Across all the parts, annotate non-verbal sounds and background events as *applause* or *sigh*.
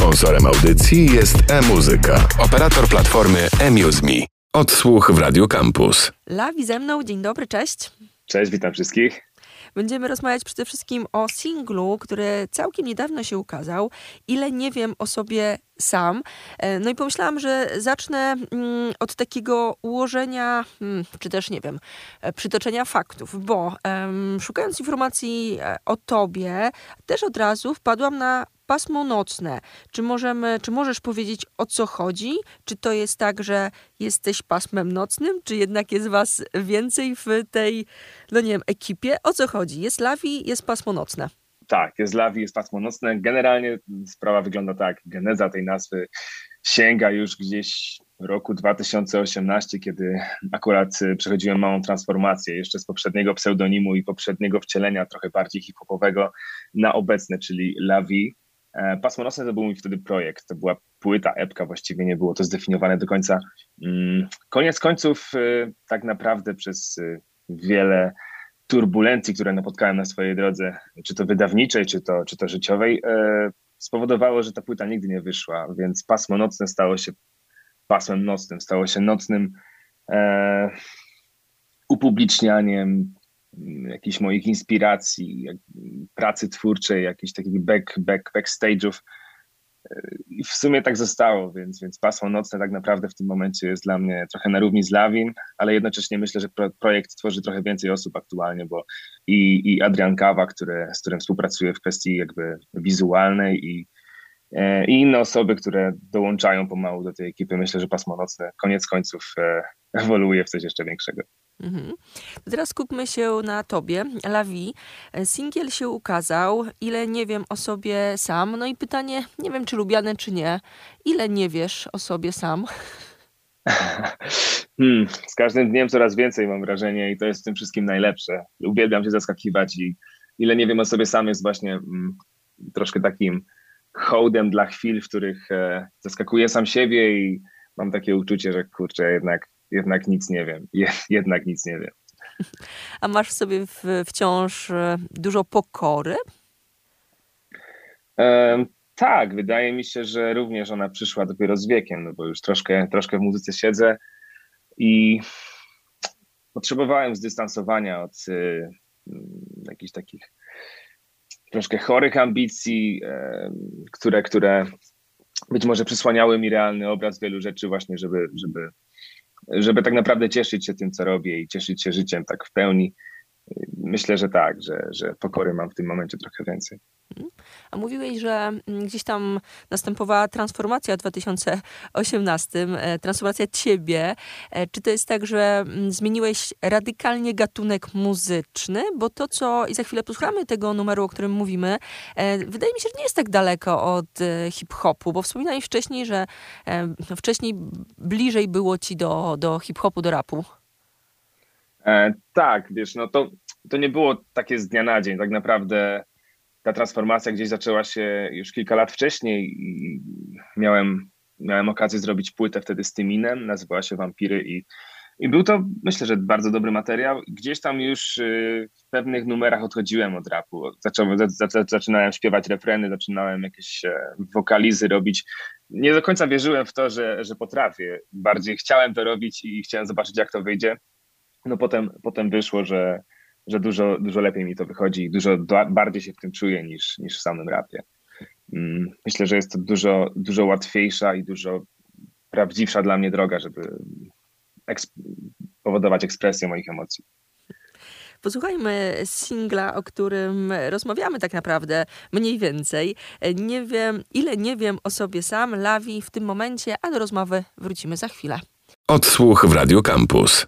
Sponsorem audycji jest e-muzyka, operator platformy eMuseMe. Odsłuch w Radio Campus. Lawi ze mną, dzień dobry, cześć. Cześć, witam wszystkich. Będziemy rozmawiać przede wszystkim o singlu, który całkiem niedawno się ukazał. Ile nie wiem o sobie sam. E, no i pomyślałam, że zacznę mm, od takiego ułożenia, mm, czy też nie wiem, e, przytoczenia faktów, bo szukając informacji e, o tobie, też od razu wpadłam na pasmo nocne. Czy, możemy, czy możesz powiedzieć o co chodzi? Czy to jest tak, że jesteś pasmem nocnym, czy jednak jest was więcej w tej, no nie wiem, ekipie? O co chodzi? Jest lawi, jest pasmo nocne. Tak, jest lawi, jest pasmo nocne. Generalnie sprawa wygląda tak. Geneza tej nazwy sięga już gdzieś roku 2018, kiedy akurat y, przechodziłem małą transformację jeszcze z poprzedniego pseudonimu i poprzedniego wcielenia trochę bardziej hip-hopowego na obecne, czyli Lavi. E, Pasmo Nocne to był mój wtedy projekt, to była płyta, epka, właściwie nie było to zdefiniowane do końca. Mm, koniec końców y, tak naprawdę przez y, wiele turbulencji, które napotkałem na swojej drodze, czy to wydawniczej, czy to, czy to życiowej, e, spowodowało, że ta płyta nigdy nie wyszła, więc pasmo nocne stało się pasmem nocnym, stało się nocnym e, upublicznianiem jakichś moich inspiracji, pracy twórczej, jakichś takich back, back, backstage'ów. I w sumie tak zostało, więc, więc pasmo nocne tak naprawdę w tym momencie jest dla mnie trochę na równi z Lawin, ale jednocześnie myślę, że pro, projekt tworzy trochę więcej osób aktualnie, bo i, i Adrian Kawa, które, z którym współpracuję w kwestii jakby wizualnej i, e, i inne osoby, które dołączają pomału do tej ekipy. Myślę, że pasmo nocne koniec końców e, ewoluuje w coś jeszcze większego. Mhm. Teraz skupmy się na tobie. Lavi, singiel się ukazał. Ile nie wiem o sobie sam? No i pytanie, nie wiem czy lubiane, czy nie. Ile nie wiesz o sobie sam? *laughs* Hmm, z każdym dniem coraz więcej mam wrażenie i to jest w tym wszystkim najlepsze. Uwielbiam się zaskakiwać i ile nie wiem o sobie sam jest właśnie mm, troszkę takim hołdem dla chwil, w których e, zaskakuję sam siebie i mam takie uczucie, że kurczę, jednak jednak nic nie wiem. Je, jednak nic nie wiem. A masz w sobie w, wciąż e, dużo pokory? E, tak, wydaje mi się, że również ona przyszła dopiero z wiekiem, no bo już troszkę, troszkę w muzyce siedzę i potrzebowałem zdystansowania od y, jakichś takich troszkę chorych ambicji, y, które, które być może przysłaniały mi realny obraz wielu rzeczy właśnie, żeby, żeby żeby tak naprawdę cieszyć się tym, co robię i cieszyć się życiem tak w pełni. Myślę, że tak, że, że pokory mam w tym momencie trochę więcej. A mówiłeś, że mm, gdzieś tam następowała transformacja w 2018, e, transformacja ciebie. E, czy to jest tak, że mm, zmieniłeś radykalnie gatunek muzyczny? Bo to, co i za chwilę posłuchamy tego numeru, o którym mówimy, e, wydaje mi się, że nie jest tak daleko od hip-hopu, bo wspominałeś wcześniej, że no, wcześniej bliżej było ci do, do hip-hopu, do rapu. E, tak, wiesz, no to, to nie było takie z dnia na dzień. Tak naprawdę ta transformacja gdzieś zaczęła się już kilka lat wcześniej i miałem, miałem okazję zrobić płytę wtedy z Tyminem, nazywała się Wampiry i, i był to, myślę, że bardzo dobry materiał. Gdzieś tam już y, w pewnych numerach odchodziłem od rapu. Zacząłem, zaczynałem śpiewać refreny, zaczynałem jakieś e, wokalizy robić. Nie do końca wierzyłem w to, że, że potrafię. Bardziej chciałem to robić i chciałem zobaczyć, jak to wyjdzie. No potem, potem wyszło, że, że dużo, dużo lepiej mi to wychodzi i dużo bardziej się w tym czuję niż, niż w samym rapie. Mm, myślę, że jest to dużo, dużo łatwiejsza i dużo prawdziwsza dla mnie droga, żeby eks powodować ekspresję moich emocji. Posłuchajmy singla, o którym rozmawiamy tak naprawdę mniej więcej. Nie wiem, ile nie wiem o sobie sam, Lawi w tym momencie, a do rozmowy wrócimy za chwilę. Odsłuch w Radio Campus.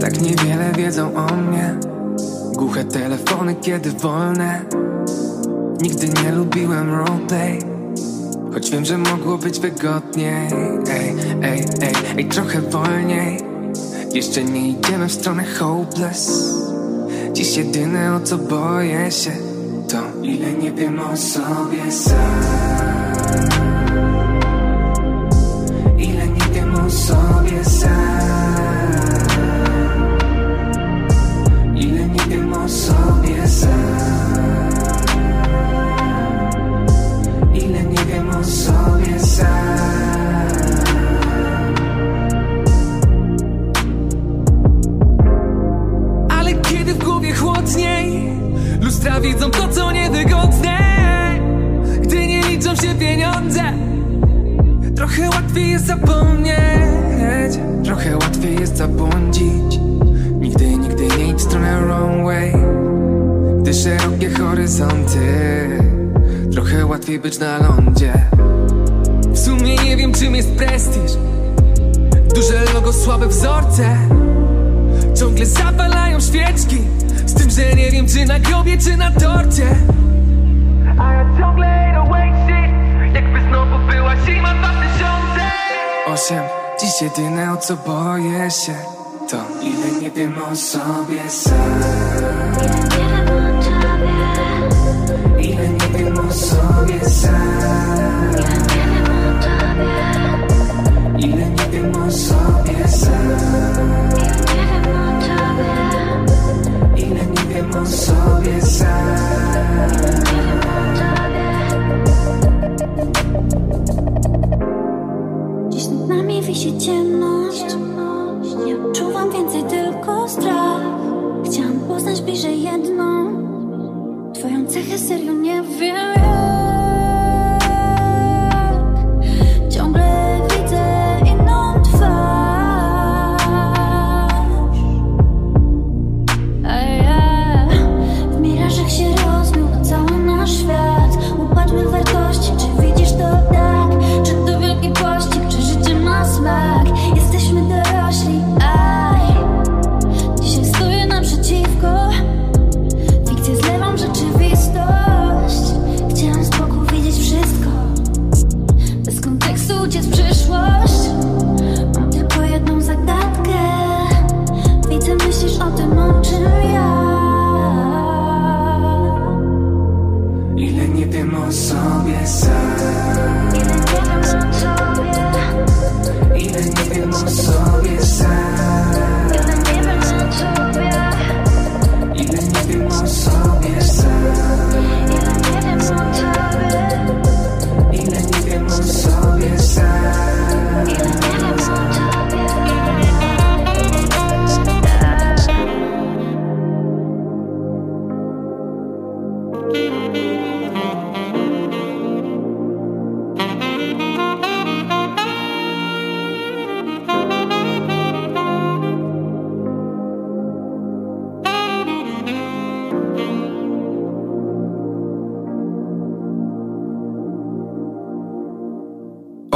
Tak niewiele wiedzą o mnie. Głuche telefony, kiedy wolne. Nigdy nie lubiłem roleplay Choć wiem, że mogło być wygodniej. Ej, ej, ej, ej, trochę wolniej. Jeszcze nie idziemy w stronę hopeless. Dziś jedyne o co boję się To ile nie wiem o sobie sam zapomnieć Trochę łatwiej jest zabłądzić. Nigdy, nigdy nie idź w stronę wrong way. Gdy szerokie horyzonty Trochę łatwiej być na lądzie. W sumie nie wiem czym jest prestiż. Duże logo, słabe wzorce. Ciągle zapalają świeczki. Z tym, że nie wiem czy na grobie, czy na torcie. A ja ciągle away shit. Jakby znowu była zima 2008 Dziś jedyne o co boję się To ile nie wiem o sobie sam. Ile nie wiem o sobie sam. Ile nie wiem o sobie sam. Ile nie wiem o sobie sam wisi ciemność. Nie odczuwam więcej tylko strach. Chciałam poznać bliżej jedną. Twoją cechę serio nie wiem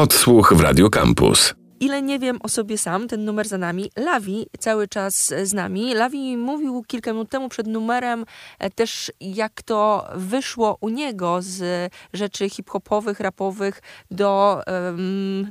Odsłuch w Radio Campus. Ile nie wiem o sobie sam, ten numer za nami. Lawi cały czas z nami. Lawi mówił kilka minut temu przed numerem e, też, jak to wyszło u niego z rzeczy hip-hopowych, rapowych do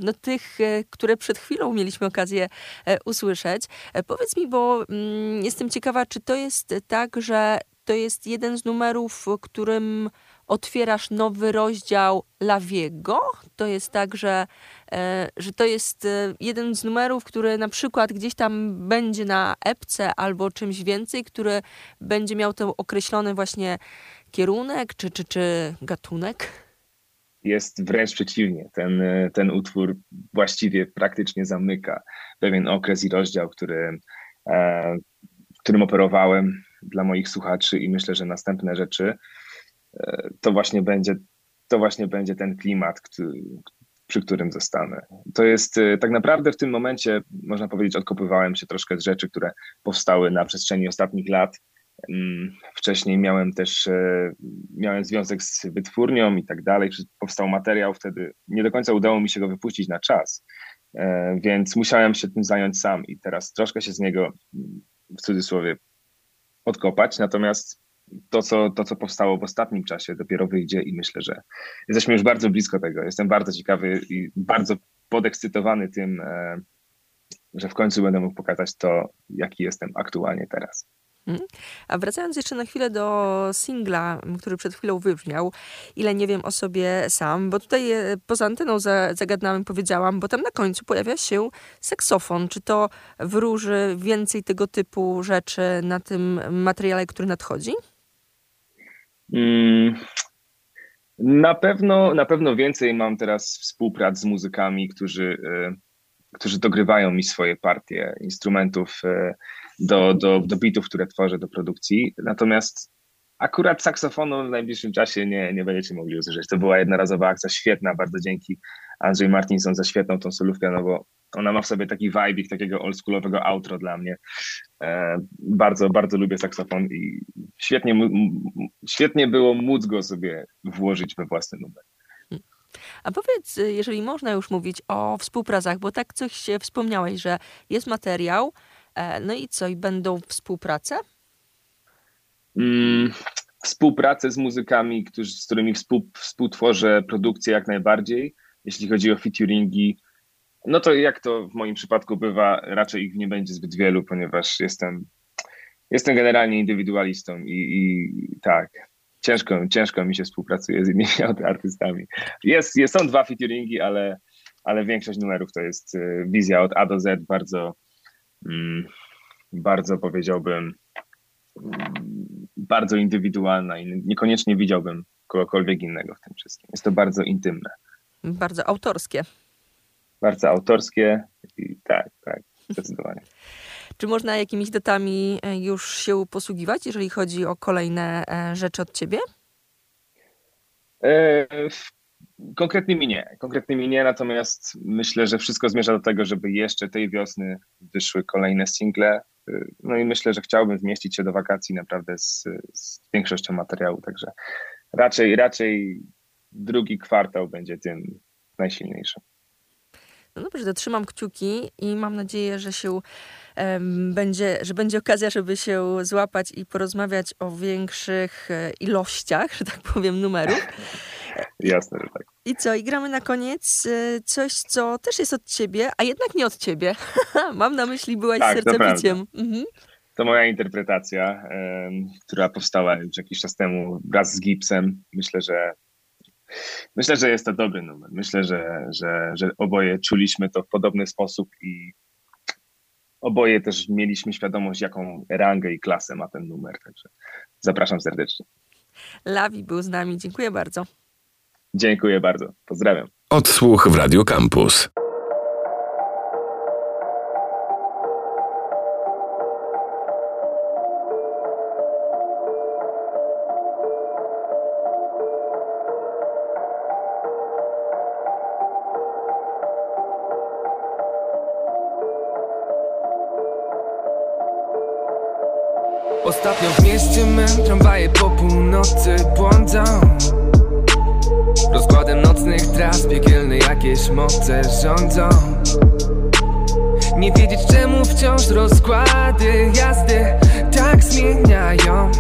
no, tych, e, które przed chwilą mieliśmy okazję e, usłyszeć. Powiedz mi, bo mm, jestem ciekawa, czy to jest tak, że to jest jeden z numerów, którym otwierasz nowy rozdział Lawiego. To jest tak, że, e, że to jest e, jeden z numerów, który na przykład gdzieś tam będzie na epce albo czymś więcej, który będzie miał ten określony właśnie kierunek czy, czy, czy gatunek. Jest wręcz przeciwnie. Ten, e, ten utwór właściwie praktycznie zamyka pewien okres i rozdział, który, którym operowałem dla moich słuchaczy i myślę, że następne rzeczy to właśnie będzie, to właśnie będzie ten klimat, który, przy którym zostanę. To jest e, tak naprawdę w tym momencie, można powiedzieć, odkopywałem się troszkę z rzeczy, które powstały na przestrzeni ostatnich lat. Mm, Wcześniej miałem też e, miałem związek z wytwórnią i tak dalej. Powstał materiał wtedy. Nie do końca udało mi się go wypuścić na czas, e, więc musiałem się tym zająć sam i teraz troszkę się z niego w cudzysłowie odkopać. Natomiast to co, to, co powstało w ostatnim czasie, dopiero wyjdzie i myślę, że jesteśmy już bardzo blisko tego. Jestem bardzo ciekawy i bardzo podekscytowany tym, e, że w końcu będę mógł pokazać to, jaki jestem aktualnie teraz. Mhm. A wracając jeszcze na chwilę do singla, który przed chwilą wybrzmiał, ile nie wiem o sobie sam, bo tutaj e, poza anteną za- zagadnąłem, powiedziałam, bo tam na końcu pojawia się saksofon. Czy to wróży więcej tego typu rzeczy na tym materiale, który nadchodzi? Mm, Na pewno, na pewno więcej mam teraz współprac z muzykami, którzy, e, którzy dogrywają mi swoje partie instrumentów e, do, do, do bitów, które tworzę do produkcji. Natomiast akurat saksofonu w najbliższym czasie nie, nie będziecie mogli usłyszeć. To była jednorazowa akcja, świetna, bardzo dzięki Andrzej Martinson za świetną tą solówkę, no bo ona ma w sobie taki vibe takiego oldschoolowego outro dla mnie. E, bardzo, bardzo lubię saksofon i świetnie, świetnie było móc go sobie włożyć we własny numer. A powiedz, jeżeli można już mówić o współpracach, bo tak coś wspomniałeś, że jest materiał, e, no i co, i będą współprace? Mm, współpracę z muzykami, którzy, z którymi współ, współtworzę produkcję jak najbardziej. Jeśli chodzi o featuringi, no to jak to w moim przypadku bywa, raczej ich nie będzie zbyt wielu, ponieważ jestem, jestem generalnie indywidualistą i, i tak, ciężko, ciężko mi się współpracuje z innymi *laughs* artystami. Jest, jest, są dwa featuringi, ale, ale większość numerów to jest y, wizja od A do Z, bardzo, mm, bardzo powiedziałbym, bardzo indywidualna i niekoniecznie widziałbym kogokolwiek innego w tym wszystkim. Jest to bardzo intymne. Bardzo autorskie. Bardzo autorskie i tak, tak, zdecydowanie. *laughs* Czy można jakimiś datami e, już się posługiwać, jeżeli chodzi o kolejne e, rzeczy od ciebie? E, konkretnymi nie. Konkretnymi nie, natomiast myślę, że wszystko zmierza do tego, żeby jeszcze tej wiosny wyszły kolejne single. No i myślę, że chciałbym zmieścić się do wakacji naprawdę z, z większością materiału, także raczej, raczej drugi kwartał będzie tym najsilniejszym. No dobrze, to trzymam kciuki i mam nadzieję, że się um, będzie, że będzie okazja, żeby się złapać i porozmawiać o większych e, ilościach, że tak powiem, numerów. *laughs* Jasne, że tak. I co? I gramy na koniec e, coś, co też jest od ciebie, a jednak nie od ciebie. *laughs* Mam na myśli, byłaś tak, sercebiciem. Mhm. To moja interpretacja, która powstała już jakiś czas temu wraz z Gipsem. Myślę, że Myślę, że jest to dobry numer. Myślę, że, że, że oboje czuliśmy to w podobny sposób i oboje też mieliśmy świadomość, jaką rangę i klasę ma ten numer. Także zapraszam serdecznie. Lawi był z nami. Dziękuję bardzo. Dziękuję bardzo. Pozdrawiam. Odsłuch w Radio Campus. Ostatnio w mieście mym tramwaje po północy błądzą. Rozkładem nocnych tras piekielne jakieś moce rządzą. Nie wiedzieć czemu wciąż rozkłady jazdy tak zmieniają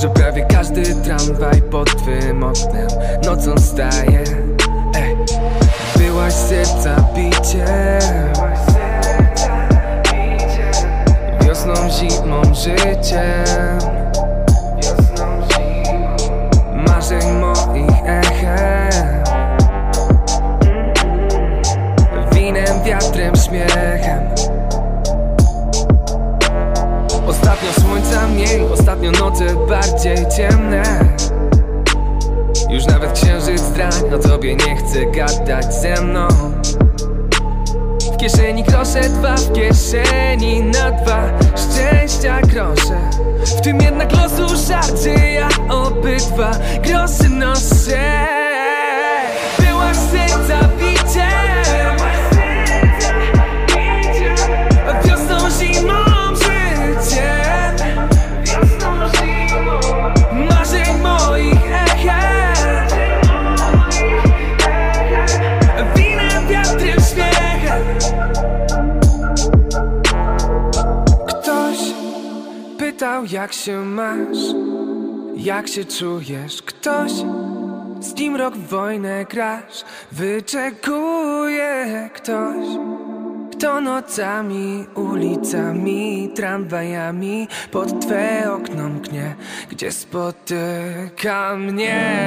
Że prawie każdy tramwaj pod twym oknem nocą staje. Ej, Byłaś serca bicie Wiosną, zimą, życiem. Marzeń moich echem. Winem, wiatrem, śmiechem. Ostatnio słońca mniej, ostatnio noce bardziej ciemne. Już nawet księżyc zdrań o tobie nie chce gadać ze mną kieszeni grosze, dwa w kieszeni na dwa Szczęścia grosze W tym jednak losu żarcie Ja obydwa grosze noszę. Byłaś serca pytał jak się masz Jak się czujesz? Ktoś z kim rok w wojnę grasz? Wyczekuje ktoś? Kto nocami, ulicami, tramwajami Pod twe okno mknie? Gdzie spotyka mnie